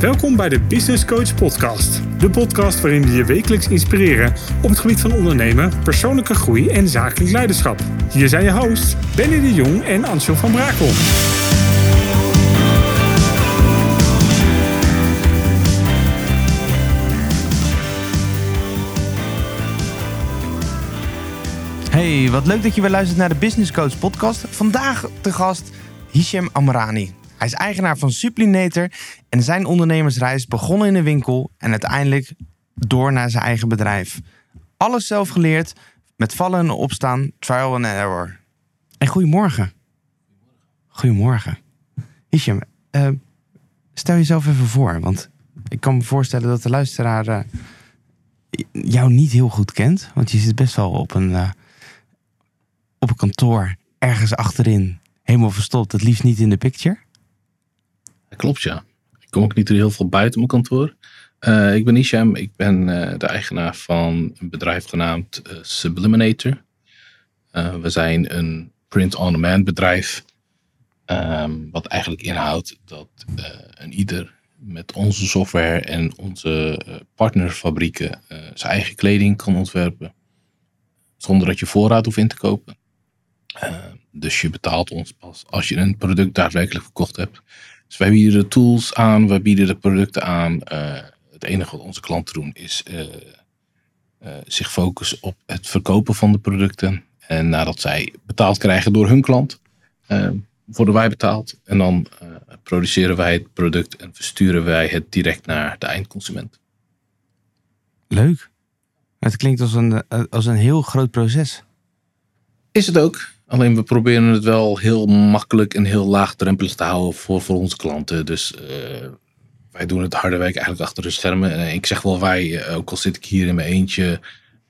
Welkom bij de Business Coach Podcast. De podcast waarin we je wekelijks inspireren op het gebied van ondernemen, persoonlijke groei en zakelijk leiderschap. Hier zijn je hosts Benny de Jong en Ansel van Brakel. Hey, wat leuk dat je weer luistert naar de Business Coach podcast. Vandaag te gast Hisham Amrani. Hij is eigenaar van Suplinator en zijn ondernemersreis begon in een winkel en uiteindelijk door naar zijn eigen bedrijf. Alles zelf geleerd, met vallen en opstaan, trial and error. En goedemorgen. Goedemorgen. Hisham, uh, stel jezelf even voor, want ik kan me voorstellen dat de luisteraar uh, jou niet heel goed kent, want je zit best wel op een, uh, op een kantoor ergens achterin, helemaal verstopt, het liefst niet in de picture. Klopt, ja. Ik kom ook niet heel veel buiten mijn kantoor. Uh, ik ben Isham, ik ben uh, de eigenaar van een bedrijf genaamd uh, Subliminator. we zijn een print-on-demand bedrijf, um, wat eigenlijk inhoudt dat een ieder met onze software en onze partnerfabrieken zijn eigen kleding kan ontwerpen, zonder dat je voorraad hoeft in te kopen. dus je betaalt ons pas als je een product daadwerkelijk verkocht hebt. Dus wij bieden de tools aan, wij bieden de producten aan. Uh, het enige wat onze klanten doen is uh, uh, zich focussen op het verkopen van de producten. En nadat zij betaald krijgen door hun klant, worden wij betaald. En dan produceren wij het product en versturen wij het direct naar de eindconsument. Leuk. Het klinkt als een, als een heel groot proces. Is het ook. Alleen we proberen het wel heel makkelijk en heel laagdrempelig te houden voor, voor onze klanten. Dus uh, wij doen het harde werk eigenlijk achter de schermen. En ik zeg wel wij, eh, ook al zit ik hier in mijn eentje,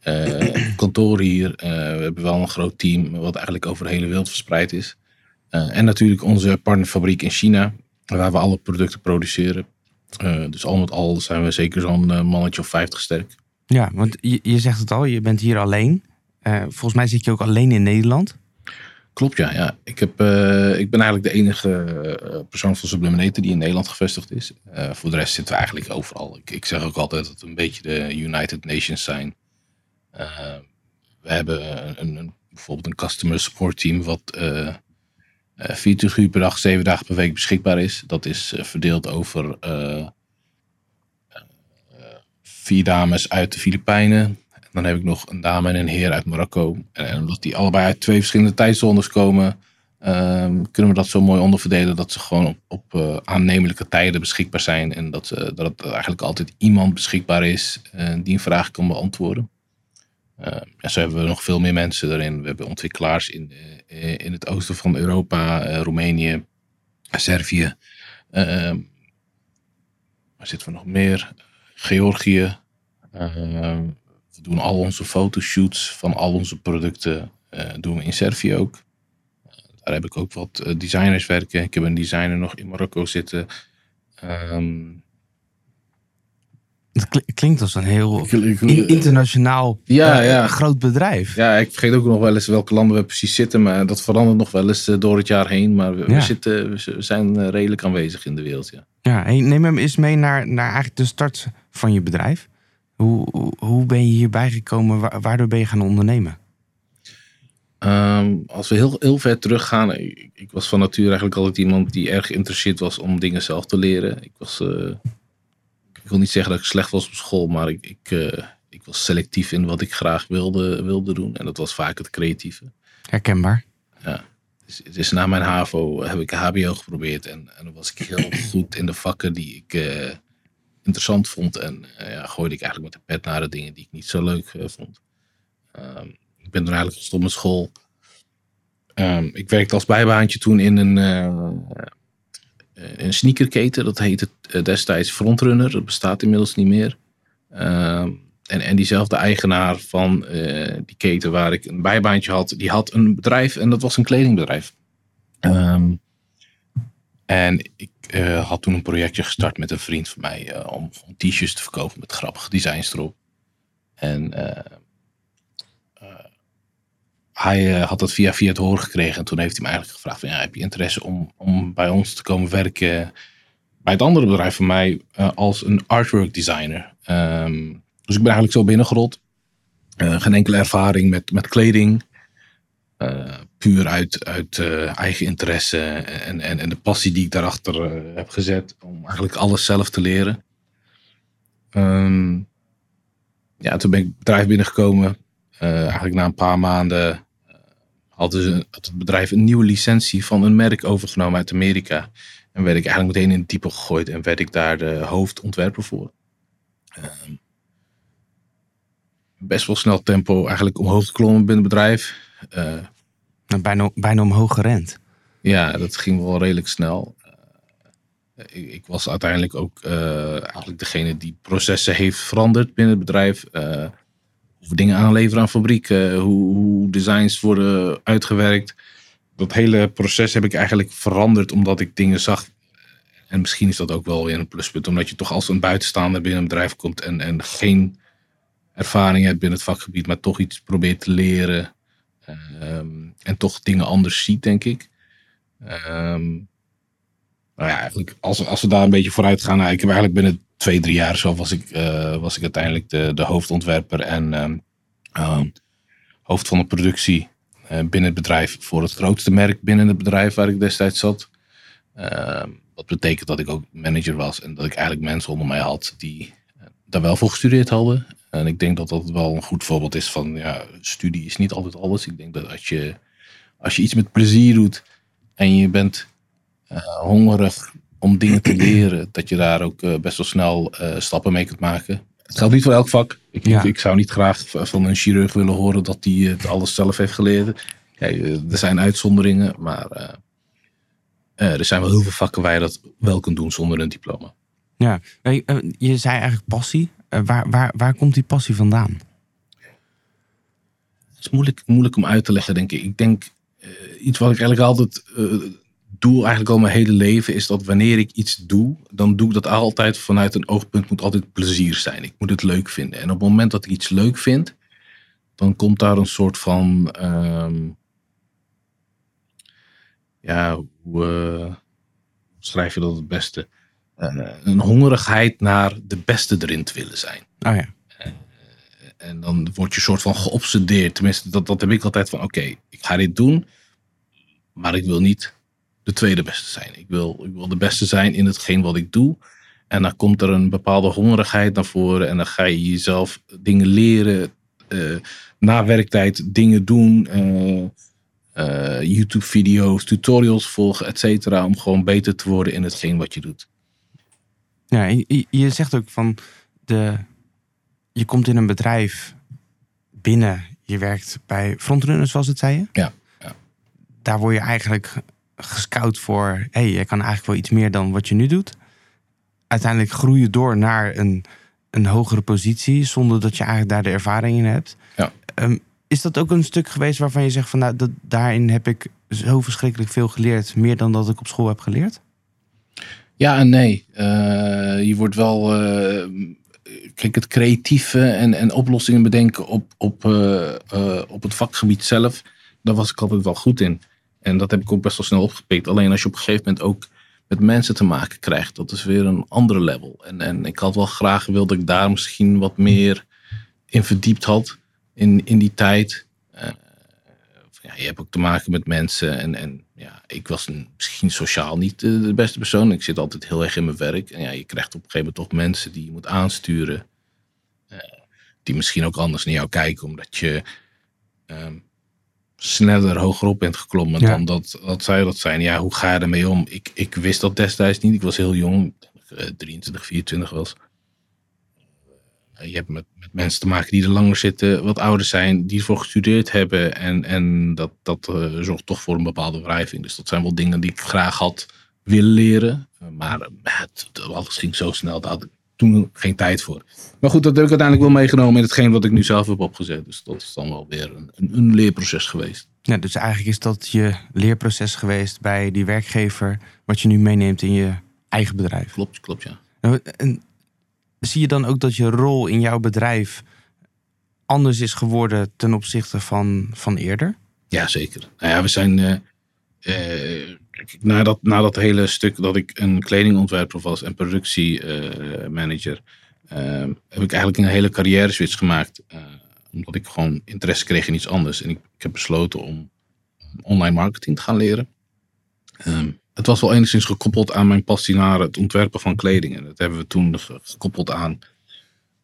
uh, kantoor hier. we hebben wel een groot team wat eigenlijk over de hele wereld verspreid is. en natuurlijk onze partnerfabriek in China, waar we alle producten produceren. dus al met al zijn we zeker zo'n mannetje of 50 sterk. Ja, want je, je zegt het al, je bent hier alleen. volgens mij zit je ook alleen in Nederland. Klopt, ja. ja. Ik, heb, uh, ik ben eigenlijk de enige uh, persoon van Subliminator die in Nederland gevestigd is. Uh, voor de rest zitten we eigenlijk overal. Ik, ik zeg ook altijd dat we een beetje de United Nations zijn. we hebben een, een, bijvoorbeeld een customer support team wat 24 uur per dag, 7 dagen per week beschikbaar is. Dat is verdeeld over vier dames uit de Filipijnen, dan heb ik nog een dame en een heer uit Marokko. En omdat die allebei uit twee verschillende tijdzones komen, um, kunnen we dat zo mooi onderverdelen dat ze gewoon op, op uh, aannemelijke tijden beschikbaar zijn. En dat, uh, dat er eigenlijk altijd iemand beschikbaar is uh, die een vraag kan beantwoorden. Ehm, zo hebben we nog veel meer mensen erin. We hebben ontwikkelaars in, in het oosten van Europa, Roemenië, Servië. Ehm, waar zitten we nog meer? Georgië. We doen al onze fotoshoots van al onze producten uh, doen we in Servië ook. daar heb ik ook wat uh, designers werken. Ik heb een designer nog in Marokko zitten. Um, het klinkt als een heel internationaal ja, uh, ja. groot bedrijf. Ja, ik vergeet ook nog wel eens welke landen we precies zitten. Maar dat verandert nog wel eens door het jaar heen. Maar we, ja. we zitten, we zijn redelijk aanwezig in de wereld. Ja, ja neem hem eens mee naar, naar eigenlijk de start van je bedrijf. Hoe, hoe ben je hierbij gekomen? Waardoor ben je gaan ondernemen? Um, als we heel, heel ver teruggaan. Ik, ik, was van nature eigenlijk altijd iemand die erg geïnteresseerd was om dingen zelf te leren. Ik was. Uh, ik wil niet zeggen dat ik slecht was op school, maar ik, ik, uh, ik was selectief in wat ik graag wilde, wilde doen. En dat was vaak het creatieve. Herkenbaar. Ja. Dus, dus na mijn HAVO heb ik HBO geprobeerd. En, en dan was ik heel goed in de vakken die ik. Uh, interessant vond. En uh, ja, gooide ik eigenlijk met de pet naar de dingen die ik niet zo leuk uh, vond. Um, ik ben toen eigenlijk gestopt met school. Um, ik werkte als bijbaantje toen in een, uh, een sneakerketen. Dat heette destijds Frontrunner. Dat bestaat inmiddels niet meer. Um, en, en diezelfde eigenaar van die keten waar ik een bijbaantje had, die had een bedrijf en dat was een kledingbedrijf. en ik uh, had toen een projectje gestart met een vriend van mij uh, om, t-shirts te verkopen met grappige designs erop. En uh, hij had dat via via het horen gekregen en toen heeft hij me eigenlijk gevraagd van ja, heb je interesse om, om bij ons te komen werken bij het andere bedrijf van mij eh, als een artwork designer. Ehm, dus ik ben eigenlijk zo binnengerold. Geen enkele ervaring met, met kleding. Uh, puur uit, uit eigen interesse en, en, en de passie die ik daarachter heb gezet. Om eigenlijk alles zelf te leren. Um, ja, toen ben ik het bedrijf binnengekomen. eigenlijk na een paar maanden had het bedrijf een nieuwe licentie van een merk overgenomen uit Amerika. En werd ik eigenlijk meteen in het diepe gegooid en werd ik daar de hoofdontwerper voor. Uh, best wel snel tempo eigenlijk omhoog geklommen binnen het bedrijf. Uh, bijna, bijna omhoog gerend. Ja, dat ging wel redelijk snel. Uh, ik, ik, was uiteindelijk ook uh, eigenlijk degene die processen heeft veranderd binnen het bedrijf. hoe dingen aanleveren aan fabrieken, hoe, hoe designs worden uitgewerkt dat hele proces heb ik eigenlijk veranderd omdat ik dingen zag. En misschien is dat ook wel weer een pluspunt, omdat je toch als een buitenstaander binnen een bedrijf komt en, en geen ervaring hebt binnen het vakgebied, maar toch iets probeert te leren. Um, en toch dingen anders ziet, denk ik. Um, nou ja, eigenlijk, als, als we daar een beetje vooruit gaan, nou, ik eigenlijk binnen twee, drie jaar zo was ik, uh, was ik uiteindelijk de, de hoofdontwerper en um, hoofd van de productie uh, binnen het bedrijf voor het grootste merk binnen het bedrijf waar ik destijds zat. Wat betekent dat ik ook manager was en dat ik eigenlijk mensen onder mij had die uh, daar wel voor gestudeerd hadden. En ik denk dat dat wel een goed voorbeeld is van ja, studie is niet altijd alles. Ik denk dat als je, als je iets met plezier doet en je bent hongerig om dingen te leren, dat je daar ook best wel snel stappen mee kunt maken. Het geldt niet voor elk vak. Ik, ik, zou niet graag van een chirurg willen horen dat hij het alles zelf heeft geleerd. Ja, er zijn uitzonderingen, maar er zijn wel heel veel vakken waar je dat wel kunt doen zonder een diploma. Ja, je zei eigenlijk passie. Waar, waar, waar komt die passie vandaan? Het is moeilijk, moeilijk om uit te leggen, denk ik. Ik denk iets wat ik eigenlijk altijd doel eigenlijk al mijn hele leven is dat wanneer ik iets doe, dan doe ik dat altijd vanuit een oogpunt moet altijd plezier zijn. Ik moet het leuk vinden. En op het moment dat ik iets leuk vind, dan komt daar een soort van, um, ja, hoe schrijf je dat het beste? Uh, een hongerigheid naar de beste erin te willen zijn. Oh ja. Uh, en dan word je soort van geobsedeerd. Tenminste, dat, dat heb ik altijd van, oké, okay, ik ga dit doen, maar ik wil niet de tweede beste zijn. Ik wil, ik wil de beste zijn in hetgeen wat ik doe. En dan komt er een bepaalde hongerigheid naar voren. En dan ga je jezelf dingen leren. Uh, na werktijd dingen doen. Uh, uh, YouTube-video's, tutorials volgen, et cetera. Om gewoon beter te worden in hetgeen wat je doet. Je, je zegt ook van... De, je komt in een bedrijf binnen. Je werkt bij frontrunners, zoals het zei je? Ja. ja. Daar word je eigenlijk gescout voor, hé, hey, je kan eigenlijk wel iets meer dan wat je nu doet. Uiteindelijk groei je door naar een, een hogere positie, zonder dat je eigenlijk daar de ervaring in hebt. Ja. Um, is dat ook een stuk geweest waarvan je zegt van nou, dat, daarin heb ik zo verschrikkelijk veel geleerd, meer dan dat ik op school heb geleerd? Ja en nee. Uh, je wordt wel. Uh, kijk, het creatieve en, en oplossingen bedenken op, op, uh, op het vakgebied zelf, daar was ik altijd wel goed in. En dat heb ik ook best wel snel opgepikt. Alleen als je op een gegeven moment ook met mensen te maken krijgt, dat is weer een andere level. En, en ik had wel graag gewild dat ik daar misschien wat meer in verdiept had in, in die tijd. Ja, je hebt ook te maken met mensen. En, en ja, ik was een, misschien sociaal niet de, de, beste persoon. Ik zit altijd heel erg in mijn werk. En ja, je krijgt op een gegeven moment toch mensen die je moet aansturen. Uh, die misschien ook anders naar jou kijken, omdat je. Um, sneller hogerop bent geklommen dan dat, dat zij dat zijn. Ja, hoe ga je ermee om? Ik, ik wist dat destijds niet. Ik was heel jong, 23, 24 was. Je hebt met, met mensen te maken die er langer zitten, wat ouder zijn, die ervoor gestudeerd hebben. En, en dat, dat uh, zorgt toch voor een bepaalde wrijving. Dus dat zijn wel dingen die ik graag had willen leren. Maar uh, het, alles ging zo snel, daar had ik toen geen tijd voor. Maar goed, dat heb ik uiteindelijk wel meegenomen in hetgeen wat ik nu zelf heb opgezet. Dus dat is dan wel weer een, een, een leerproces geweest. Ja, dus eigenlijk is dat je leerproces geweest bij die werkgever, wat je nu meeneemt in je eigen bedrijf. Klopt, klopt ja. En zie je dan ook dat je rol in jouw bedrijf anders is geworden ten opzichte van, van eerder? Ja, zeker. Nou ja, we zijn. Uh, uh, na, dat, na dat hele stuk dat ik een kledingontwerper was en productiemanager, uh, heb ik eigenlijk een hele carrière switch gemaakt. Omdat ik gewoon interesse kreeg in iets anders. En ik, ik heb besloten om online marketing te gaan leren. Um, het was wel enigszins gekoppeld aan mijn passie naar het ontwerpen van kleding. En dat hebben we toen gekoppeld aan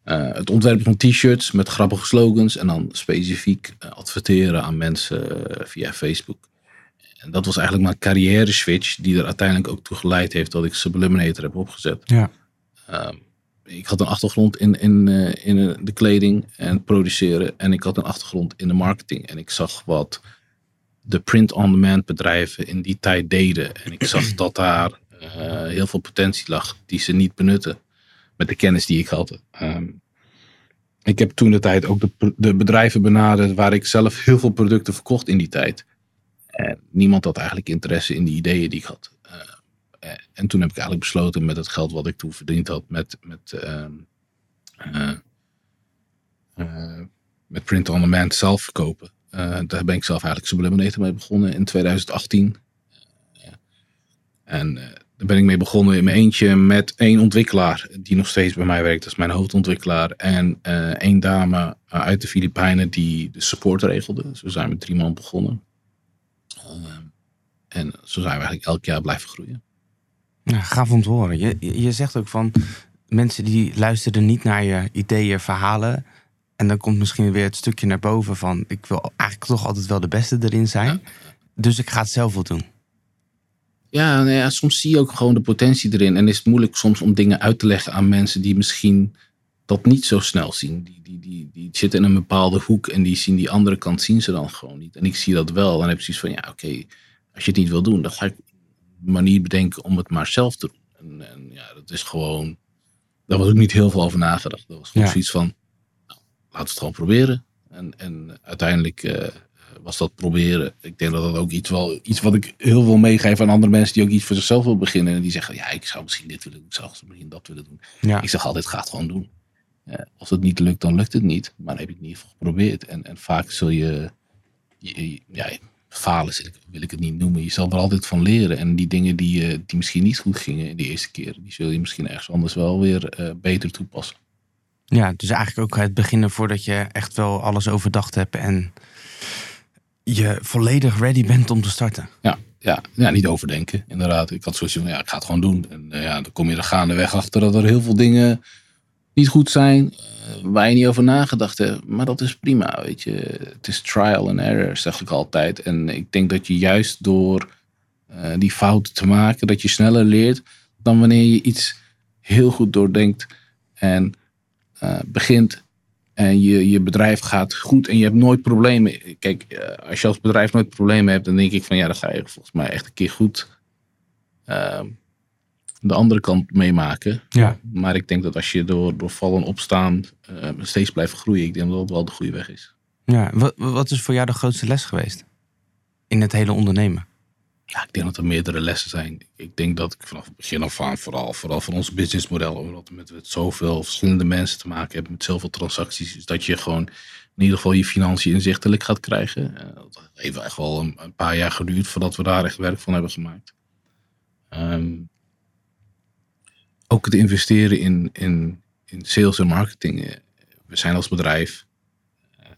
uh, het ontwerpen van t-shirts met grappige slogans. En dan specifiek uh, adverteren aan mensen uh, via Facebook. En dat was eigenlijk mijn carrière switch die er uiteindelijk ook toe geleid heeft dat ik Subliminator heb opgezet. Ja. Um, ik had een achtergrond in, in, in de kleding en produceren. En ik had een achtergrond in de marketing. En ik zag wat de print-on-demand bedrijven in die tijd deden. En ik zag dat daar uh, heel veel potentie lag die ze niet benutten met de kennis die ik had. Um, ik heb toen de tijd ook de, de, bedrijven benaderd waar ik zelf heel veel producten verkocht in die tijd. En niemand had eigenlijk interesse in die ideeën die ik had. Uh, en toen heb ik eigenlijk besloten met het geld wat ik toen verdiend had met, met, uh, met print-on-demand zelf verkopen daar ben ik zelf eigenlijk Subliminator mee begonnen in 2018. Uh, en uh, daar ben ik mee begonnen in mijn eentje met één ontwikkelaar die nog steeds bij mij werkt. Dat is mijn hoofdontwikkelaar. En één dame uit de Filipijnen die de support regelde. Zo zijn we drie man begonnen. en zo zijn we eigenlijk elk jaar blijven groeien. Ja, gaaf te horen. Je, je zegt ook van mensen die luisteren niet naar je ideeën, verhalen. En dan komt misschien weer het stukje naar boven van ik wil eigenlijk toch altijd wel de beste erin zijn. Dus ik ga het zelf wel doen. Ja, nou ja, soms zie je ook gewoon de potentie erin. En is het moeilijk soms om dingen uit te leggen aan mensen die misschien dat niet zo snel zien. Die, die, die, die zitten in een bepaalde hoek en die zien die andere kant zien ze dan gewoon niet. En ik zie dat wel. Dan heb je zoiets van ja, oké, als je het niet wil doen, dan ga ik een manier bedenken om het maar zelf te doen. En, en ja, dat is gewoon. Daar was ook niet heel veel over nagedacht. Dat was gewoon ja. zoiets van laten we het gewoon proberen. En, en uiteindelijk uh, was dat proberen. Ik denk dat dat ook iets, wel, iets wat ik heel veel meegeef aan andere mensen die ook iets voor zichzelf willen beginnen. En die zeggen, ja, ik zou misschien dit willen doen, ik zou misschien dat willen doen. Ja. Ik zeg altijd, ga het gewoon doen. Als het niet lukt, dan lukt het niet. Maar dan heb ik het in ieder geval geprobeerd. En, en vaak zul je, je ja, falen wil ik het niet noemen. Je zal er altijd van leren. En die dingen die, uh, die misschien niet goed gingen in de eerste keer, die zul je misschien ergens anders wel weer uh, beter toepassen. Ja, dus eigenlijk ook het beginnen voordat je echt wel alles overdacht hebt en je volledig ready bent om te starten. Ja, ja, ja niet overdenken, inderdaad. Ik had zoiets van, ja, ik ga het gewoon doen. En uh, ja, dan kom je er gaandeweg achter dat er heel veel dingen niet goed zijn uh, waar je niet over nagedacht hebt. Maar dat is prima, weet je. Het is trial and error, zeg ik altijd. En ik denk dat je juist door uh, die fouten te maken, dat je sneller leert dan wanneer je iets heel goed doordenkt en begint en je, je bedrijf gaat goed en je hebt nooit problemen. Kijk, uh, als je als bedrijf nooit problemen hebt, dan denk ik van ja, dan ga je volgens mij echt een keer goed uh, de andere kant meemaken. Ja. Maar ik denk dat als je door, door vallen opstaan steeds blijft groeien, ik denk dat dat wel de goede weg is. Ja, wat, wat is voor jou de grootste les geweest in het hele ondernemen? Ja, ik denk dat er meerdere lessen zijn. Ik denk dat ik vanaf het begin af aan, vooral, vooral van ons businessmodel, omdat we met, zoveel verschillende mensen te maken hebben, met zoveel transacties, dat je gewoon in ieder geval je financiën inzichtelijk gaat krijgen. Uh, dat heeft echt wel een, paar jaar geduurd voordat we daar echt werk van hebben gemaakt. Um, ook het investeren in, in, in sales en marketing. We zijn als bedrijf,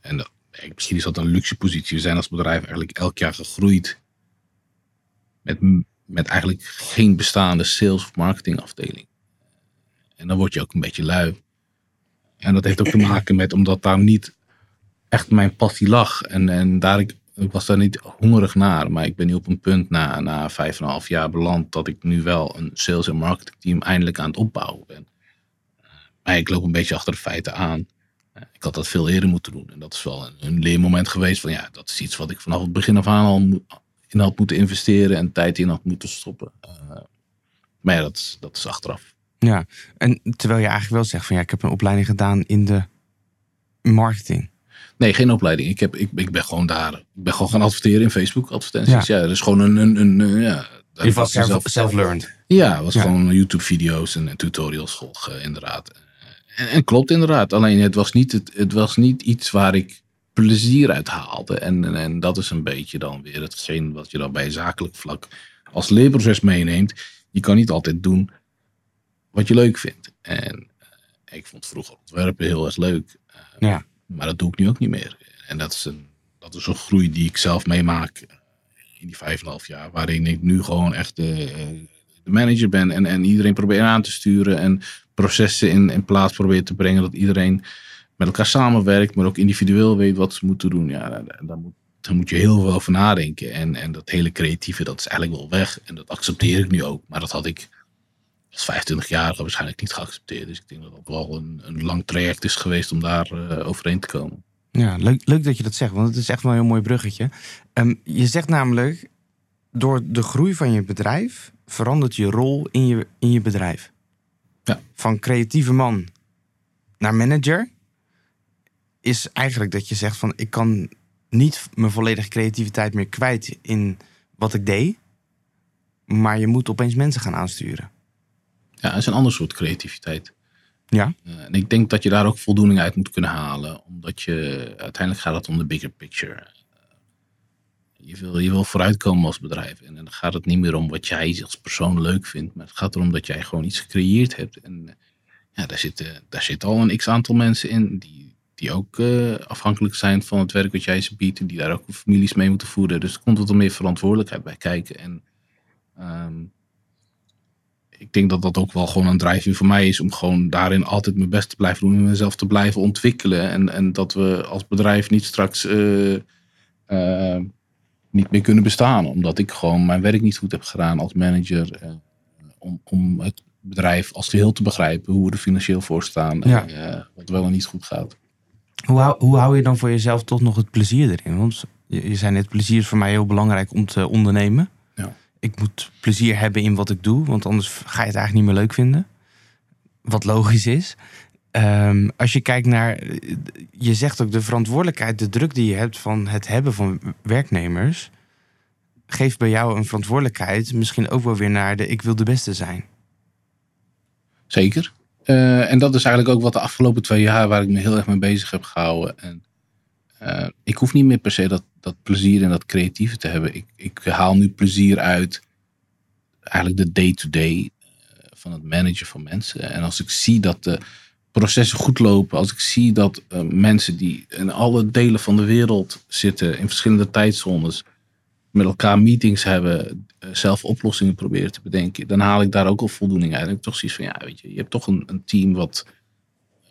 en dat, misschien is dat een luxe positie, we zijn als bedrijf eigenlijk elk jaar gegroeid met, met eigenlijk geen bestaande sales of marketing afdeling. En dan word je ook een beetje lui. En dat heeft ook te maken met omdat daar niet echt mijn passie lag. En, en daar, ik, was daar niet hongerig naar. Maar ik ben nu op een punt na, na vijf en een half jaar beland dat ik nu wel een sales en marketing team eindelijk aan het opbouwen ben. Maar ik loop een beetje achter de feiten aan. Ik had dat veel eerder moeten doen. En dat is wel een, een leermoment geweest van ja, dat is iets wat ik vanaf het begin af aan al in had moeten investeren en tijd in had moeten stoppen. Uh, maar ja, dat is, dat is achteraf. Ja, en terwijl je eigenlijk wel zegt van ja, ik heb een opleiding gedaan in de marketing. Nee, geen opleiding. Ik, heb, ik, ik ben gewoon daar. Ik ben gewoon gaan adverteren in Facebook advertenties. Ja, ja dat is gewoon een. een, een, een ja, je was self-learned. Ja, was ja. gewoon YouTube-video's en, en, tutorials volgen, inderdaad. En, en, klopt inderdaad. Alleen het was, niet het, het was niet iets waar ik plezier uit haalde. En, en, en, dat is een beetje dan weer hetgeen wat je dan bij zakelijk vlak als leerproces meeneemt, je kan niet altijd doen wat je leuk vindt. En eh, ik vond vroeger ontwerpen heel erg leuk. Eh, Ja. Maar dat doe ik nu ook niet meer. En dat is een, dat is een groei die ik zelf meemaak eh, in die vijf en een half jaar. Waarin ik nu gewoon echt de, de manager ben. En, en iedereen probeer aan te sturen. En processen in, in plaats probeer te brengen. Dat iedereen met elkaar samenwerkt. Maar ook individueel weet wat ze moeten doen. Ja, daar, moet, daar moet je heel veel over nadenken. En, en dat hele creatieve, dat is eigenlijk wel weg. En dat accepteer ik nu ook. Maar dat had ik als 25-jarige waarschijnlijk niet geaccepteerd. Dus ik denk dat dat wel een, een lang traject is geweest om daar eh, overheen te komen. Ja, leuk, leuk dat je dat zegt, want het is echt wel een heel mooi bruggetje. Ehm, je zegt namelijk, door de groei van je bedrijf verandert je rol in je, in je bedrijf. Ja. Van creatieve man naar manager is eigenlijk dat je zegt van ik kan niet mijn volledige creativiteit meer kwijt in wat ik deed, maar je moet opeens mensen gaan aansturen. Ja, het is een ander soort creativiteit. Ja. Eh, en ik denk dat je daar ook voldoening uit moet kunnen halen. Omdat je, uiteindelijk gaat het om de bigger picture. Eh, je, wil, je wil vooruitkomen als bedrijf. En dan gaat het niet meer om wat jij als persoon leuk vindt. Maar het gaat erom dat jij gewoon iets gecreëerd hebt. En eh, ja, daar zitten, daar zit al een x aantal mensen in die, die ook eh, afhankelijk zijn van het werk wat jij ze biedt. En die daar ook families mee moeten voeden. Dus er komt wat meer verantwoordelijkheid bij kijken. En ehm, ik denk dat dat ook wel gewoon een drijfveer voor mij is om gewoon daarin altijd mijn best te blijven doen en mezelf te blijven ontwikkelen. En, en dat we als bedrijf niet straks eh, eh, niet meer kunnen bestaan, omdat ik gewoon mijn werk niet goed heb gedaan als manager. om, om het bedrijf als geheel te begrijpen, hoe we er financieel voor staan Ja. en wat wel en niet goed gaat. Hoe hou, hoe hou je dan voor jezelf toch nog het plezier erin? Want je, je zei net, plezier is voor mij heel belangrijk om te ondernemen. Ja. Ik moet plezier hebben in wat ik doe, want anders ga je het eigenlijk niet meer leuk vinden. Wat logisch is. Ehm, als je kijkt naar, je zegt ook de verantwoordelijkheid, de druk die je hebt van het hebben van werknemers, geeft bij jou een verantwoordelijkheid misschien ook wel weer naar de ik wil de beste zijn. Zeker. Eh, en dat is eigenlijk ook wat de afgelopen twee jaar waar ik me heel erg mee bezig heb gehouden. En, eh, ik hoef niet meer per se dat, dat plezier en dat creatieve te hebben. Ik, ik haal nu plezier uit eigenlijk de day-to-day eh, van het managen van mensen. En als ik zie dat de processen goed lopen, als ik zie dat mensen die in alle delen van de wereld zitten, in verschillende tijdzones, met elkaar meetings hebben, eh, zelf oplossingen proberen te bedenken, dan haal ik daar ook al voldoening uit. En ik toch zoiets van, ja, weet je, je hebt toch een, een team wat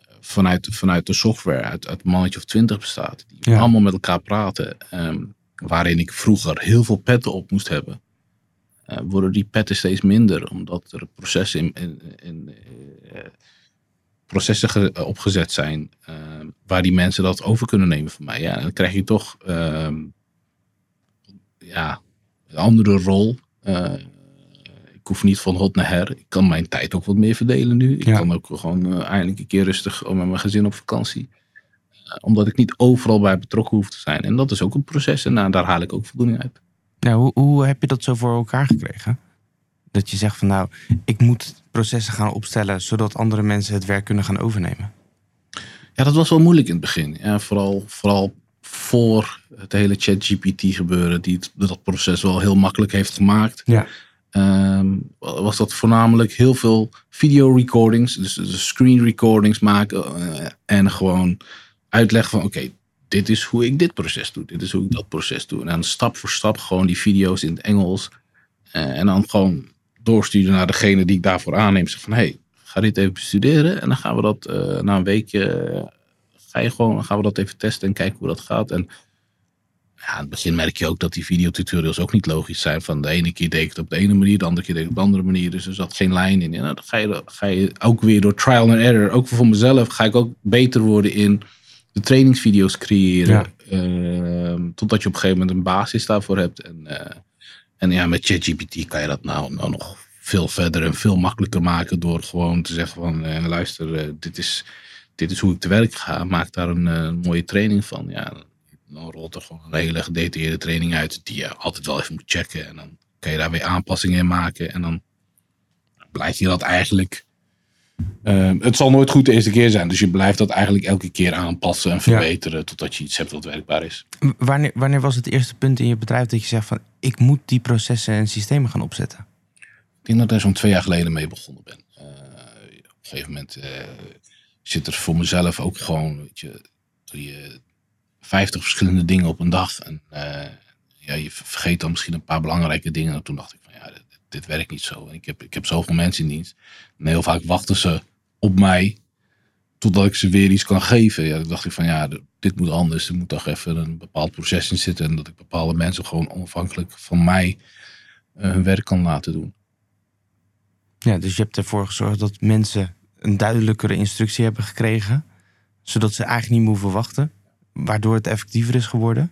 eh, vanuit, vanuit de software uit, uit een mannetje of twintig bestaat, die Ja. allemaal met elkaar praten, ehm, waarin ik vroeger heel veel petten op moest hebben. eh, worden die petten steeds minder, omdat er processen, in, in, in, processen ge- opgezet zijn ehm, waar die mensen dat over kunnen nemen van mij. Ja, dan krijg je toch ehm, ja, een andere rol. Eh, ik hoef niet van hot naar her. Ik kan mijn tijd ook wat meer verdelen nu. Ik Ja. kan ook gewoon eh, eindelijk een keer rustig met mijn gezin op vakantie. Eh, omdat ik niet overal bij betrokken hoef te zijn. En dat is ook een proces en daar haal ik ook voldoening uit. Ja, hoe, hoe heb je dat zo voor elkaar gekregen? Dat je zegt van nou, ik moet processen gaan opstellen zodat andere mensen het werk kunnen gaan overnemen. Ja, dat was wel moeilijk in het begin. Ja, vooral, vooral voor het hele ChatGPT gebeuren, die het- dat proces wel heel makkelijk heeft gemaakt. Ja. Ehm, was dat voornamelijk heel veel video recordings, dus, dus screen recordings maken eh, en gewoon uitleggen van oké, dit is hoe ik dit proces doe, dit is hoe ik dat proces doe. En dan stap voor stap gewoon die video's in het Engels eh, en dan gewoon doorsturen naar degene die ik daarvoor aanneem. Zeg van hey, ga dit even bestuderen en dan gaan we dat eh, na een weekje ga je gewoon, gaan we dat even testen en kijken hoe dat gaat. En ja, aan het begin merk je ook dat die videotutorials ook niet logisch zijn. Van de ene keer deed ik het op de ene manier, de andere keer deed ik het op de andere manier. Dus er zat geen lijn in. En nou, dan ga je, ga je ook weer door trial and error, ook voor mezelf, ga ik ook beter worden in de trainingsvideo's creëren. Ehm, totdat je op een gegeven moment een basis daarvoor hebt. En, eh, en ja, met ChatGPT kan je dat nou, nou nog veel verder en veel makkelijker maken door gewoon te zeggen van eh, luister, eh, dit, is, dit is hoe ik te werk ga. Maak daar een eh, mooie training van. Ja, dan rolt er gewoon een hele gedetailleerde training uit die je altijd wel even moet checken. En dan kan je daar weer aanpassingen in maken. En dan blijkt je dat eigenlijk Ehm, het zal nooit goed de eerste keer zijn. Dus je blijft dat eigenlijk elke keer aanpassen en verbeteren. Totdat je iets hebt wat werkbaar is. Wanneer, wanneer was het eerste punt in je bedrijf dat je zegt van ik moet die processen en systemen gaan opzetten? Ik denk dat ik daar zo'n twee jaar geleden mee begonnen ben. Eh, op een gegeven moment eh, zit er voor mezelf ook gewoon, weet je, je 50 verschillende dingen op een dag. En eh, ja, je vergeet dan misschien een paar belangrijke dingen. En toen dacht ik van ja, dit, dit werkt niet zo. En ik heb, ik heb zoveel mensen in dienst. En heel vaak wachten ze op mij totdat ik ze weer iets kan geven. Ja, dacht ik van ja, dit moet anders. Er moet toch even een bepaald proces in zitten. En dat ik bepaalde mensen gewoon onafhankelijk van mij eh, hun werk kan laten doen. Ja, dus je hebt ervoor gezorgd dat mensen een duidelijkere instructie hebben gekregen, zodat ze eigenlijk niet meer hoeven wachten, waardoor het effectiever is geworden.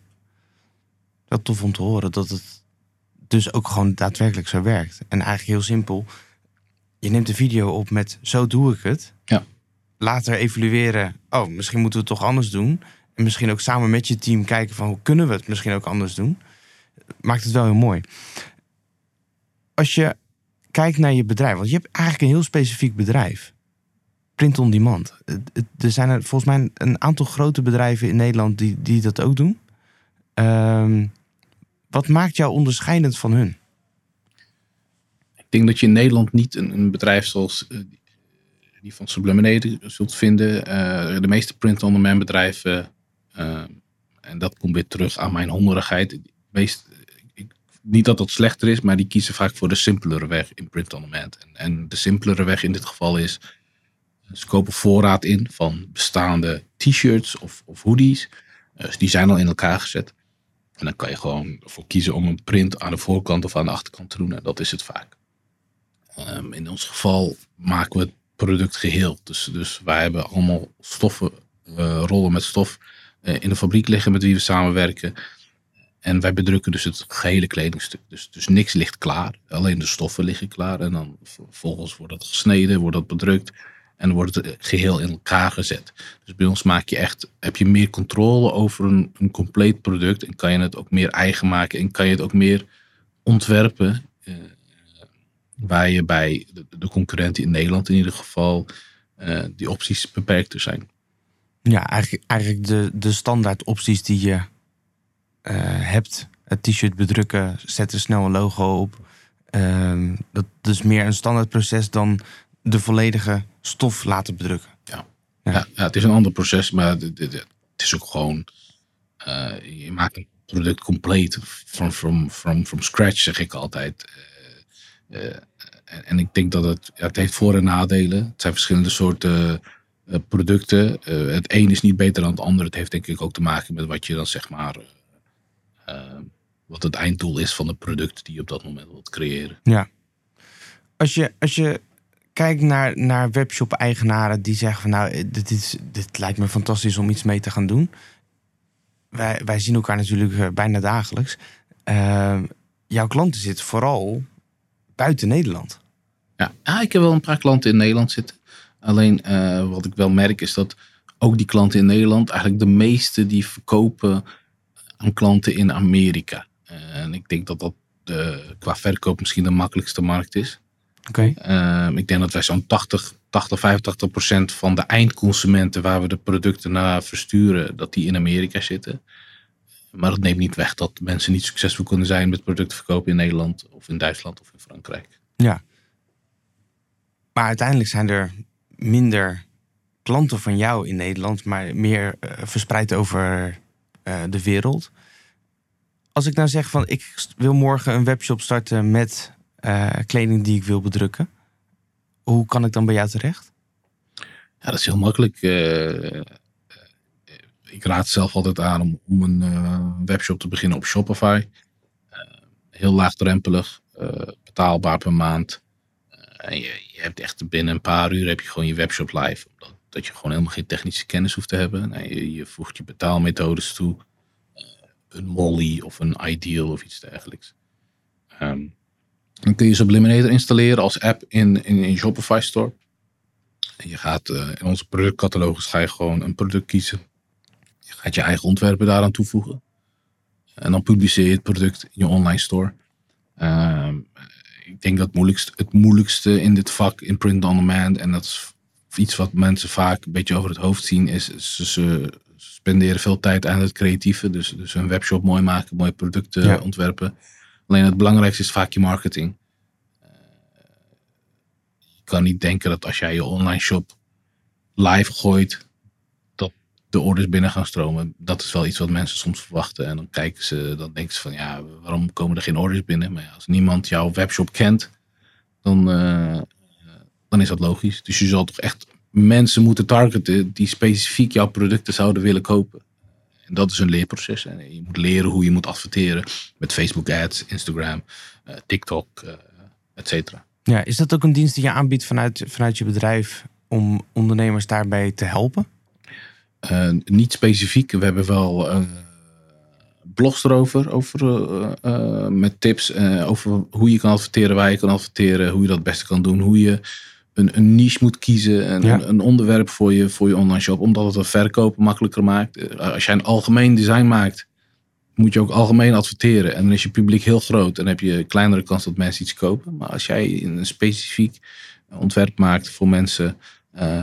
Dat tof om te horen dat het dus ook gewoon daadwerkelijk zo werkt. En eigenlijk heel simpel. Je neemt een video op met zo doe ik het. Ja. Later evalueren. Oh, misschien moeten we het toch anders doen. En misschien ook samen met je team kijken van hoe kunnen we het misschien ook anders doen. Maakt het wel heel mooi. Als je kijkt naar je bedrijf, want je hebt eigenlijk een heel specifiek bedrijf. Print on demand. Er zijn er volgens mij een aantal grote bedrijven in Nederland die, die dat ook doen. Ehm, wat maakt jou onderscheidend van hun? Ik denk dat je in Nederland niet een, een bedrijf zoals eh, die- die van Subliminator zult vinden. Eh, de meeste print-on-demand bedrijven, eh, en dat komt weer terug aan mijn hongerigheid. Meest, ik, niet dat dat slechter is, maar die kiezen vaak voor de simpelere weg in print-on-demand. En, en de simpelere weg in dit geval is, ze kopen voorraad in van bestaande t-shirts of, of hoodies. Eh, dus die zijn al in elkaar gezet. En dan kan je gewoon voor kiezen om een print aan de voorkant of aan de achterkant te doen. En dat is het vaak. Ehm, in ons geval maken we het product geheel. Dus, dus wij hebben allemaal stoffen, eh, rollen met stof eh, in de fabriek liggen met wie we samenwerken. En wij bedrukken dus het gehele kledingstuk. Dus, dus niks ligt klaar. Alleen de stoffen liggen klaar. En dan vervolgens wordt dat gesneden, wordt dat bedrukt. En wordt het eh, geheel in elkaar gezet. Dus bij ons maak je echt, heb je meer controle over een, een compleet product. En kan je het ook meer eigen maken. En kan je het ook meer ontwerpen. eh, waar je bij de, de concurrenten in Nederland in ieder geval eh, die opties beperkter zijn. Ja, eigenlijk, eigenlijk de, de standaard opties die je hebt. Het t-shirt bedrukken, zet er snel een logo op. Ehm, dat is meer een standaard proces dan de volledige stof laten bedrukken. Ja. Ja. Ja. Ja, het is een ander proces, maar het, het- het is ook gewoon. eh, je maakt een product compleet from, from, from, from scratch, zeg ik altijd. Eh, eh, en, en ik denk dat het, ja, het heeft voor- en nadelen. Het zijn verschillende soorten producten. Het een is niet beter dan het ander. Het heeft denk ik ook te maken met wat je dan zeg maar. wat het einddoel is van het product die je op dat moment wilt creëren. Als je, als je kijkt naar, naar webshop-eigenaren die zeggen van nou, eh, dit, dit lijkt me fantastisch om iets mee te gaan doen. Wij, wij zien elkaar natuurlijk eh, bijna dagelijks. Ehm, jouw klanten zitten vooral buiten Nederland. Ja, ik heb wel een paar klanten in Nederland zitten. Alleen eh, wat ik wel merk is dat ook die klanten in Nederland, eigenlijk de meeste die verkopen aan klanten in Amerika. En ik denk dat dat qua verkoop misschien de makkelijkste markt is. Oké. Eh, ik denk dat wij zo'n 80, 80, 85 procent van de eindconsumenten waar we de producten naar versturen, dat die in Amerika zitten. Maar dat neemt niet weg dat mensen niet succesvol kunnen zijn met producten verkopen in Nederland of in Duitsland of in Frankrijk. Ja. Maar uiteindelijk zijn er minder klanten van jou in Nederland, maar meer eh, verspreid over eh, de wereld. Als ik nou zeg van ik wil morgen een webshop starten met eh, kleding die ik wil bedrukken, hoe kan ik dan bij jou terecht? Ja, dat is heel makkelijk. Eh, eh, ik raad zelf altijd aan om, om een webshop te beginnen op Shopify. Heel laagdrempelig, betaalbaar per maand. En je, je hebt echt binnen een paar uur heb je gewoon je webshop live. Omdat dat je gewoon helemaal geen technische kennis hoeft te hebben. Nee, je, voegt je betaalmethodes toe. Een Molly of een Ideal of iets dergelijks. Ehm, dan kun je Subliminator installeren als app in, in, in Shopify Store. En je gaat eh, in onze productcatalogus ga je gewoon een product kiezen. Je gaat je eigen ontwerpen daaraan toevoegen. En dan publiceer je het product in je online store. Ehm, ik denk dat het moeilijkste, het moeilijkste in dit vak in print on demand, en dat is iets wat mensen vaak een beetje over het hoofd zien, is ze, ze spenderen veel tijd aan het creatieve. Dus, dus een webshop mooi maken, mooie producten Ja. ontwerpen. Alleen het belangrijkste is vaak je marketing. Eh, je kan niet denken dat als jij je online shop live gooit, dat de orders binnen gaan stromen. Dat is wel iets wat mensen soms verwachten. En dan kijken ze, dan denken ze van ja, waarom komen er geen orders binnen? Maar ja, als niemand jouw webshop kent, dan, eh, dan is dat logisch. Dus je zal toch echt mensen moeten targeten die specifiek jouw producten zouden willen kopen. En dat is een leerproces. En je moet leren hoe je moet adverteren met Facebook ads, Instagram, eh, TikTok, eh et cetera. Ja, is dat ook een dienst die je aanbiedt vanuit, vanuit je bedrijf om ondernemers daarbij te helpen? Eh, niet specifiek. We hebben wel blogs erover. Over, met tips eh, over hoe je kan adverteren, waar je kan adverteren. Hoe je dat het beste kan doen. Hoe je een, een niche moet kiezen. En Ja. een, een onderwerp voor je, voor je online shop. Omdat het het verkopen makkelijker maakt. Eh, als jij een algemeen design maakt. Moet je ook algemeen adverteren. En dan is je publiek heel groot. En dan heb je een kleinere kans dat mensen iets kopen. Maar als jij een specifiek ontwerp maakt voor mensen eh,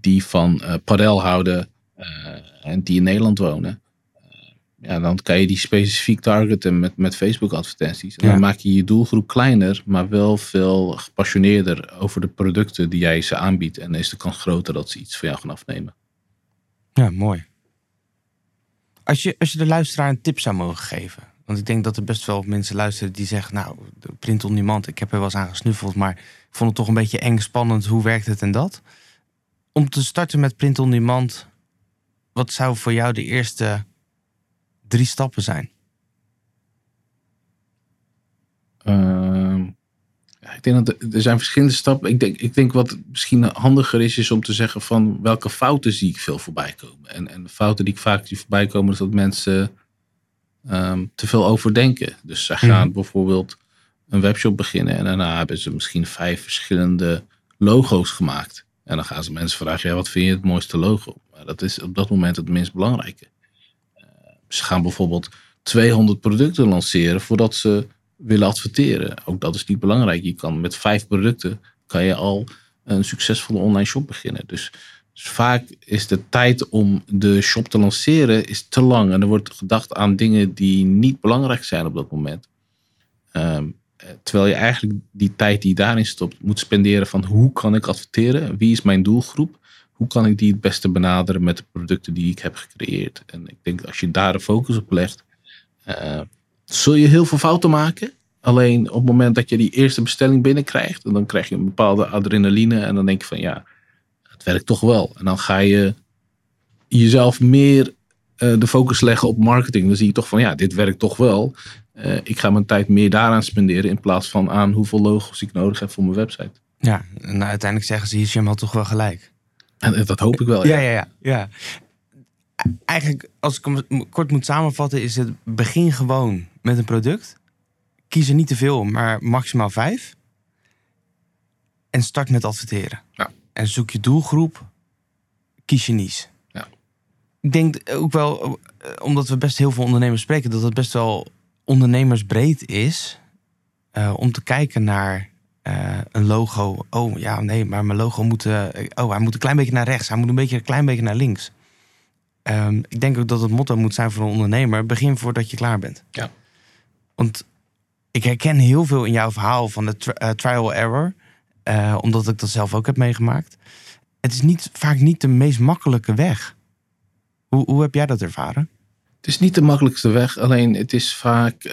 die van eh padel houden en die in Nederland wonen. Ja, dan kan je die specifiek targeten met, met Facebook advertenties. En Ja. dan maak je je doelgroep kleiner, maar wel veel gepassioneerder over de producten die jij ze aanbiedt. En dan is de kans groter dat ze iets van jou gaan afnemen. Ja, mooi. Als je, als je de luisteraar een tip zou mogen geven. Want ik denk dat er best wel mensen luisteren die zeggen... nou, print on demand, ik heb er wel eens aan gesnuffeld... maar ik vond het toch een beetje eng, spannend. Hoe werkt het en dat? Om te starten met print on demand... wat zou voor jou de eerste drie stappen zijn? Ehm, ik denk dat er, er zijn verschillende stappen. Ik denk, ik denk wat misschien handiger is, is om te zeggen van welke fouten zie ik veel voorbij komen. En, en de fouten die ik vaak zie voorbij komen, is dat mensen ehm, te veel overdenken. Dus gaan Mhm. bijvoorbeeld een webshop beginnen en daarna hebben ze misschien vijf verschillende logo's gemaakt. En dan gaan ze mensen vragen, ja, wat vind je het mooiste logo? Maar dat is op dat moment het minst belangrijke. Ze gaan bijvoorbeeld 200 producten lanceren voordat ze willen adverteren. Ook dat is niet belangrijk. Je kan met vijf producten kan je al een succesvolle online shop beginnen. Dus, vaak is de tijd om de shop te lanceren is te lang. En er wordt gedacht aan dingen die niet belangrijk zijn op dat moment. Ehm, eh, terwijl je eigenlijk die tijd die je daarin stopt moet spenderen van hoe kan ik adverteren? Wie is mijn doelgroep? Hoe kan ik die het beste benaderen met de producten die ik heb gecreëerd? En ik denk als je daar de focus op legt, eh, zul je heel veel fouten maken. Alleen op het moment dat je die eerste bestelling binnenkrijgt, en dan krijg je een bepaalde adrenaline en dan denk je van ja, het werkt toch wel. En dan ga je jezelf meer eh, de focus leggen op marketing. Dan zie je toch van ja, dit werkt toch wel. Eh, ik ga mijn tijd meer daaraan spenderen in plaats van aan hoeveel logos ik nodig heb voor mijn website. Ja, en uiteindelijk zeggen ze, Hisham had toch wel gelijk. En dat hoop ik wel. Ja, ja, ja. ja. Eigenlijk, als ik hem kort moet samenvatten, is het begin gewoon met een product. Kies er niet te veel, maar maximaal vijf. En start met adverteren. Ja. En zoek je doelgroep, kies je niche. Ja. Ik denk ook wel, eh, omdat we best heel veel ondernemers spreken, dat het best wel ondernemersbreed is eh, om te kijken naar eh, een logo. Oh ja, nee, maar mijn logo moet. eh, oh, hij moet een klein beetje naar rechts. Hij moet een beetje een klein beetje naar links. Ehm, ik denk ook dat het motto moet zijn voor een ondernemer: begin voordat je klaar bent. Ja. Want ik herken heel veel in jouw verhaal van de tri- eh, trial error, omdat ik dat zelf ook heb meegemaakt. Het is niet, vaak niet de meest makkelijke weg. Hoe, hoe heb jij dat ervaren? Het is niet de makkelijkste weg, alleen het is vaak.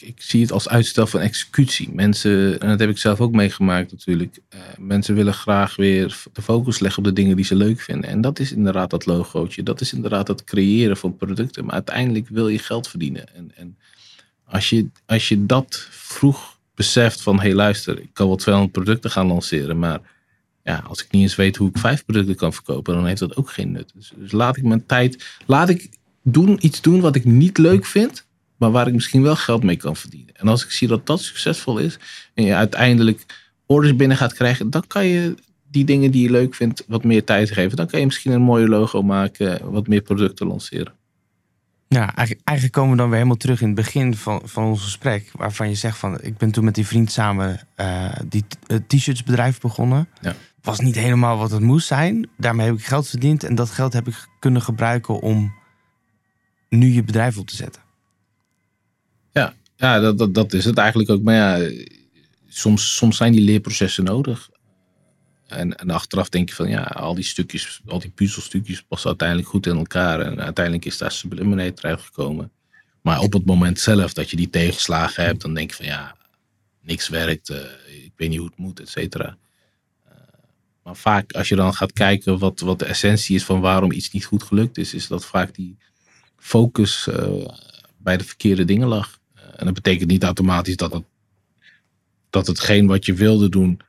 Ik, zie het als uitstel van executie. Mensen, en dat heb ik zelf ook meegemaakt natuurlijk. eh, mensen willen graag weer de focus leggen op de dingen die ze leuk vinden. En dat is inderdaad dat logootje. Dat is inderdaad het creëren van producten. Maar uiteindelijk wil je geld verdienen. En, en als, je, als je dat vroeg beseft van... hé hey, luister, ik kan wel 200 producten gaan lanceren... maar ja, als ik niet eens weet hoe ik vijf producten kan verkopen... dan heeft dat ook geen nut. Dus, dus laat ik mijn tijd... Laat ik doen, iets doen wat ik niet leuk vind... maar waar ik misschien wel geld mee kan verdienen. En als ik zie dat dat succesvol is... en je uiteindelijk orders binnen gaat krijgen... dan kan je die dingen die je leuk vindt wat meer tijd geven. Dan kan je misschien een mooie logo maken... wat meer producten lanceren. Ja, eigenlijk, komen we dan weer helemaal terug in het begin van, van ons gesprek. Waarvan je zegt van, ik ben toen met die vriend samen eh, die t-shirtsbedrijf begonnen. Ja. was niet helemaal wat het moest zijn. Daarmee heb ik geld verdiend en dat geld heb ik kunnen gebruiken om nu je bedrijf op te zetten. Ja, dat, dat, dat is het eigenlijk ook. Maar ja, soms, soms zijn die leerprocessen nodig. En, en achteraf denk je van ja, al die stukjes, al die puzzelstukjes passen uiteindelijk goed in elkaar. En uiteindelijk is daar Subliminate uitgekomen. Maar op het moment zelf dat je die tegenslagen hebt, dan denk je van ja, niks werkt. Uh, ik weet niet hoe het moet, et cetera. Uh, maar vaak als je dan gaat kijken wat, wat de essentie is van waarom iets niet goed gelukt is, is dat vaak die focus uh, bij de verkeerde dingen lag. En dat betekent niet automatisch dat het, dat hetgeen wat je wilde doen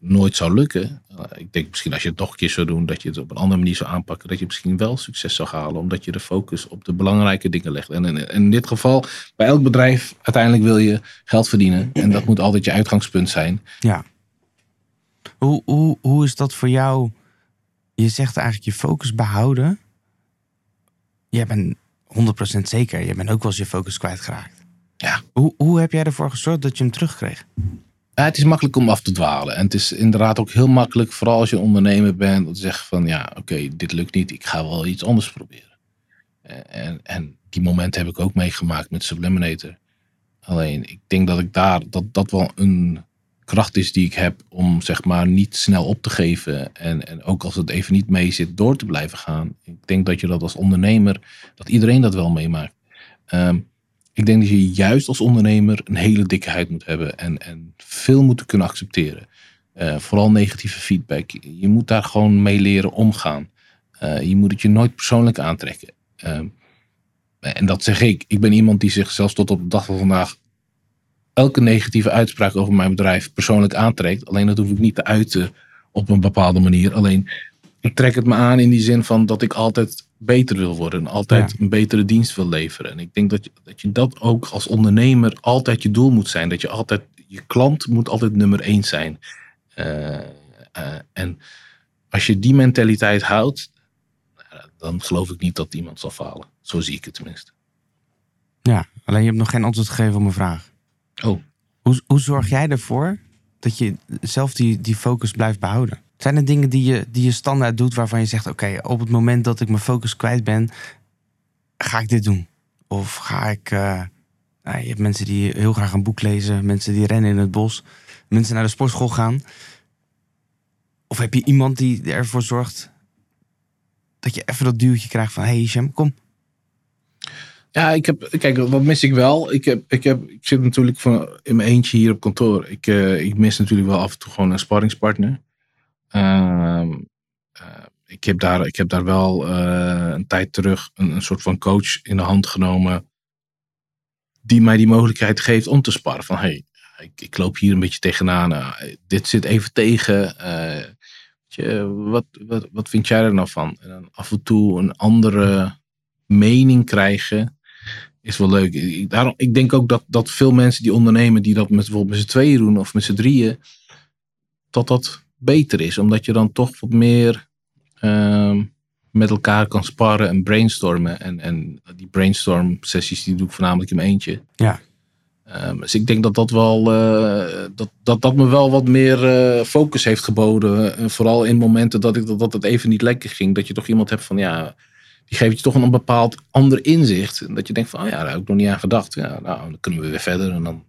nooit zou lukken. Uh, ik denk misschien als je het nog een keer zou doen, dat je het op een andere manier zou aanpakken, dat je misschien wel succes zou halen, omdat je de focus op de belangrijke dingen legt. En, in dit geval, bij elk bedrijf, uiteindelijk wil je geld verdienen. En dat moet altijd je uitgangspunt zijn. Ja. Hoe, hoe, hoe is dat voor jou? Je zegt eigenlijk je focus behouden. Jij bent 100% zeker. Je bent ook wel eens je focus kwijtgeraakt. Ja. Hoe, hoe heb jij ervoor gezorgd dat je hem terugkreeg? Ja, het is makkelijk om af te dwalen. En het is inderdaad ook heel makkelijk, vooral als je ondernemer bent, om te zeggen van ja, oké, dit lukt niet, ik ga wel iets anders proberen. En, en die momenten heb ik ook meegemaakt met Subliminator. Alleen, ik denk dat ik daar, dat dat wel een kracht is die ik heb om zeg maar niet snel op te geven. En, en ook als het even niet mee zit, door te blijven gaan. Ik denk dat je dat als ondernemer, dat iedereen dat wel meemaakt. Um, ik denk dat je juist als ondernemer een hele dikke huid moet hebben en, en veel moeten kunnen accepteren. Uh, vooral negatieve feedback. Je moet daar gewoon mee leren omgaan. Uh, je moet het je nooit persoonlijk aantrekken. Uh, en dat zeg ik. Ik ben iemand die zich zelfs tot op de dag van vandaag elke negatieve uitspraak over mijn bedrijf persoonlijk aantrekt. Alleen dat hoef ik niet te uiten op een bepaalde manier. Alleen ik trek het me aan in die zin van dat ik altijd beter wil worden. Altijd een betere dienst wil leveren. En ik denk dat je, dat je dat ook als ondernemer altijd je doel moet zijn. Dat je altijd, je klant moet altijd nummer één zijn. Uh, uh, en als je die mentaliteit houdt, dan geloof ik niet dat iemand zal falen. Zo zie ik het tenminste. Ja, alleen je hebt nog geen antwoord gegeven op mijn vraag. Oh. Hoe, hoe zorg jij ervoor dat je zelf die, die focus blijft behouden? Zijn er dingen die je, die je standaard doet waarvan je zegt: Oké, op het moment dat ik mijn focus kwijt ben, ga ik dit doen? Of ga ik. Uh, nou, je hebt mensen die heel graag een boek lezen, mensen die rennen in het bos, mensen naar de sportschool gaan. Of heb je iemand die ervoor zorgt dat je even dat duwtje krijgt van: Hey Shem, kom. Ja, ik heb, kijk, wat mis ik wel? Ik, heb, ik, heb, ik zit natuurlijk van, in mijn eentje hier op kantoor. Ik, uh, ik mis natuurlijk wel af en toe gewoon een sparringspartner. Uh, ik, heb daar, ik heb daar wel uh, een tijd terug een, een, soort van coach in de hand genomen. Die mij die mogelijkheid geeft om te sparren. Van hey, ik, ik loop hier een beetje tegenaan. Dit zit even tegen. Wat, wat, wat vind jij er nou van? En dan af en toe een andere mening krijgen is wel leuk. Ik, daarom, ik denk ook dat, dat veel mensen die ondernemen, die dat met, bijvoorbeeld met z'n tweeën doen of met z'n drieën, dat dat beter is. Omdat je dan toch wat meer uh, met elkaar kan sparren en brainstormen. En, en die brainstorm sessies die doe ik voornamelijk in mijn eentje. Ja. Um, dus ik denk dat dat wel uh, dat, dat, dat me wel wat meer uh, focus heeft geboden. Uh, vooral in momenten dat, ik, dat, dat het even niet lekker ging. Dat je toch iemand hebt van ja, die geeft je toch een, bepaald ander inzicht. Dat je denkt van oh ja, daar heb ik nog niet aan gedacht. Ja, nou, dan kunnen we weer verder en dan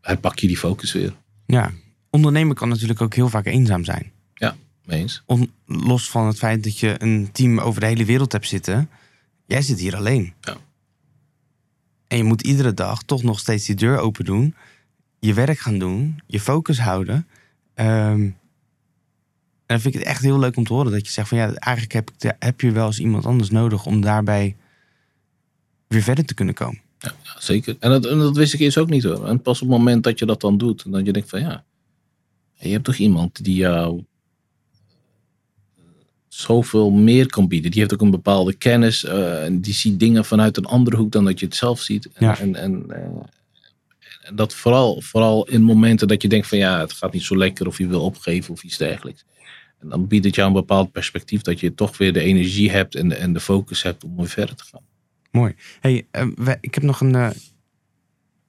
herpak je die focus weer. Ja, ondernemen kan natuurlijk ook heel vaak eenzaam zijn. Ja, eens. On, los van het feit dat je een team over de hele wereld hebt zitten. Jij zit hier alleen. Ja. En je moet iedere dag toch nog steeds die deur open doen. Je werk gaan doen. Je focus houden. Um, en dan vind ik het echt heel leuk om te horen dat je zegt van ja, eigenlijk heb, ik heb je wel eens iemand anders nodig om daarbij weer verder te kunnen komen. Ja, zeker. En dat, en dat wist ik eerst ook niet hoor. En pas op het moment dat je dat dan doet, en dat je denkt van ja, je hebt toch iemand die jou zoveel meer kan bieden. Die heeft ook een bepaalde kennis. Uh, en die ziet dingen vanuit een andere hoek dan dat je het zelf ziet. En, ja. en, en, uh, en, dat vooral, vooral in momenten dat je denkt van ja, het gaat niet zo lekker of je wil opgeven of iets dergelijks. En dan biedt het jou een bepaald perspectief dat je toch weer de energie hebt en de, en de focus hebt om weer verder te gaan. Mooi. Hey, uh, we, ik heb nog een,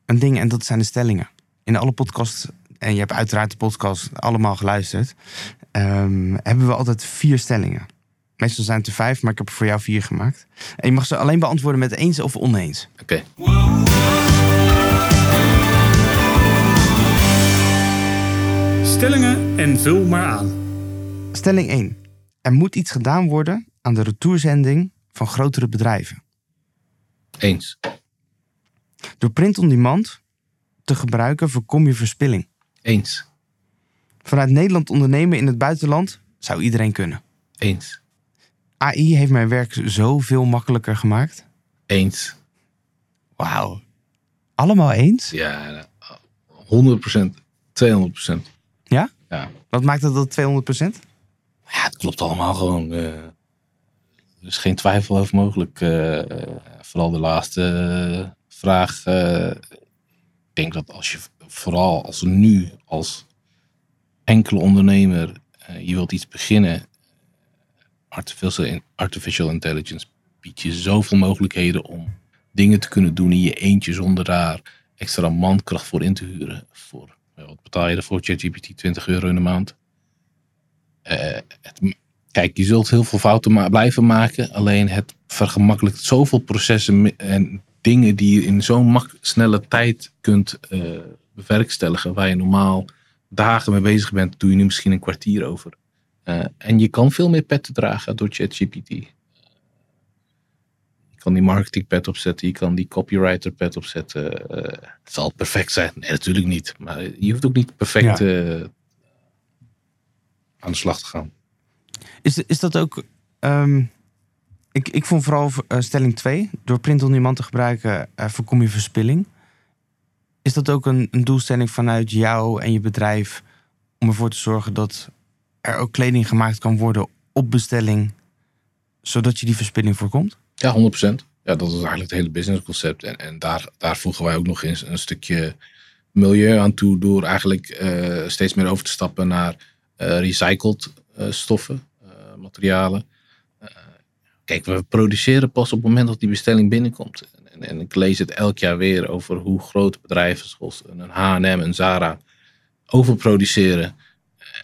een ding en dat zijn de stellingen. In alle podcasts en je hebt uiteraard de podcast allemaal geluisterd, ehm, hebben we altijd vier stellingen. Meestal zijn het er vijf, maar ik heb er voor jou vier gemaakt. En je mag ze alleen beantwoorden met eens of oneens. Oké. Stellingen en vul maar aan. Stelling 1. Er moet iets gedaan worden aan de retourzending van grotere bedrijven. Eens. Door print-on-demand te gebruiken voorkom je verspilling. Eens. Vanuit Nederland ondernemen in het buitenland zou iedereen kunnen. Eens. AI heeft mijn werk zoveel makkelijker gemaakt. Eens. Wauw. Allemaal eens? Ja, 100%. 200%. Ja? Ja. Wat maakt het dat 200%? Ja, het klopt allemaal gewoon. eh. er is geen twijfel over mogelijk. eh, vooral de laatste eh, vraag. ik denk dat als je vooral als nu als enkele ondernemer je wilt iets beginnen. Artificial, artificial intelligence biedt je zoveel mogelijkheden om dingen te kunnen doen in je eentje zonder daar extra mankracht voor in te huren. Voor, wat betaal je ervoor? ChatGPT 20 euro in de maand. Eh, het, kijk, je zult heel veel fouten ma- blijven maken. Alleen het vergemakkelijkt zoveel processen en dingen die je in zo'n snelle tijd kunt eh, bewerkstelligen. Waar je normaal dagen mee bezig bent, doe je nu misschien een kwartier over. Eh, en je kan veel meer petten dragen door ChatGPT. Je kan die marketing pet opzetten, je kan die copywriter pet opzetten. Het zal perfect zijn. Nee, natuurlijk niet. Maar je hoeft ook niet perfect aan de slag te gaan. Is, is dat ook... ehm, ik, ik vond vooral eh, stelling 2. Door print-on-demand te gebruiken eh, voorkom je verspilling. Is dat ook een, een doelstelling vanuit jou en je bedrijf... om ervoor te zorgen dat er ook kleding gemaakt kan worden op bestelling... zodat je die verspilling voorkomt? Ja, 100%. Ja, dat is eigenlijk het hele businessconcept. En, en daar, daar voegen wij ook nog eens een stukje milieu aan toe. Door eigenlijk eh, steeds meer over te stappen naar recycled eh, stoffen, eh, materialen. Eh, kijk, we produceren pas op het moment dat die bestelling binnenkomt. En, en ik lees het elk jaar weer over hoe grote bedrijven zoals een H&M, een Zara overproduceren.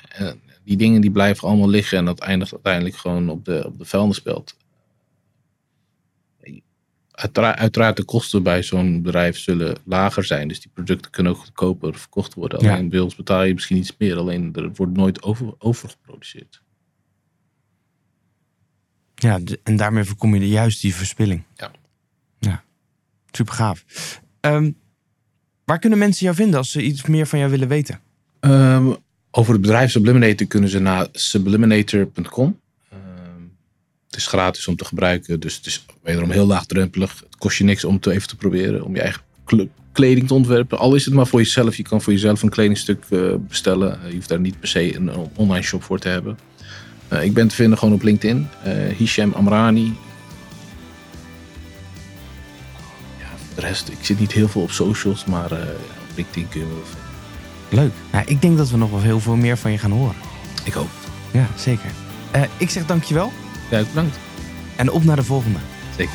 En die dingen die blijven allemaal liggen en dat eindigt uiteindelijk gewoon op de, op de vuilnisbelt. Uitera- Uiteraard de kosten bij zo'n bedrijf zullen lager zijn. Dus die producten kunnen ook goedkoper verkocht worden. Ja. Alleen bij ons betaal je misschien iets meer. Alleen er wordt nooit over, overgeproduceerd. Ja, en daarmee voorkom je juist die verspilling. Ja. Ja, super gaaf. Ehm, waar kunnen mensen jou vinden als ze iets meer van jou willen weten? Ehm, over het bedrijf Subliminator kunnen ze naar subliminator.com. Het is gratis om te gebruiken. Dus het is wederom heel laagdrempelig. Het kost je niks om het even te proberen. Om je eigen kle- kleding te ontwerpen. Al is het maar voor jezelf. Je kan voor jezelf een kledingstuk eh, bestellen. Eh, je hoeft daar niet per se een online shop voor te hebben. Eh, ik ben te vinden gewoon op LinkedIn. Hisham Amrani. Ja, de rest, ik zit niet heel veel op socials. Maar op LinkedIn kun je wel vinden. Leuk. Nou, ik denk dat we nog wel heel veel meer van je gaan horen. Ik hoop. Ja, zeker. Ik zeg dankjewel Ja, bedankt. en op naar de volgende. Zeker.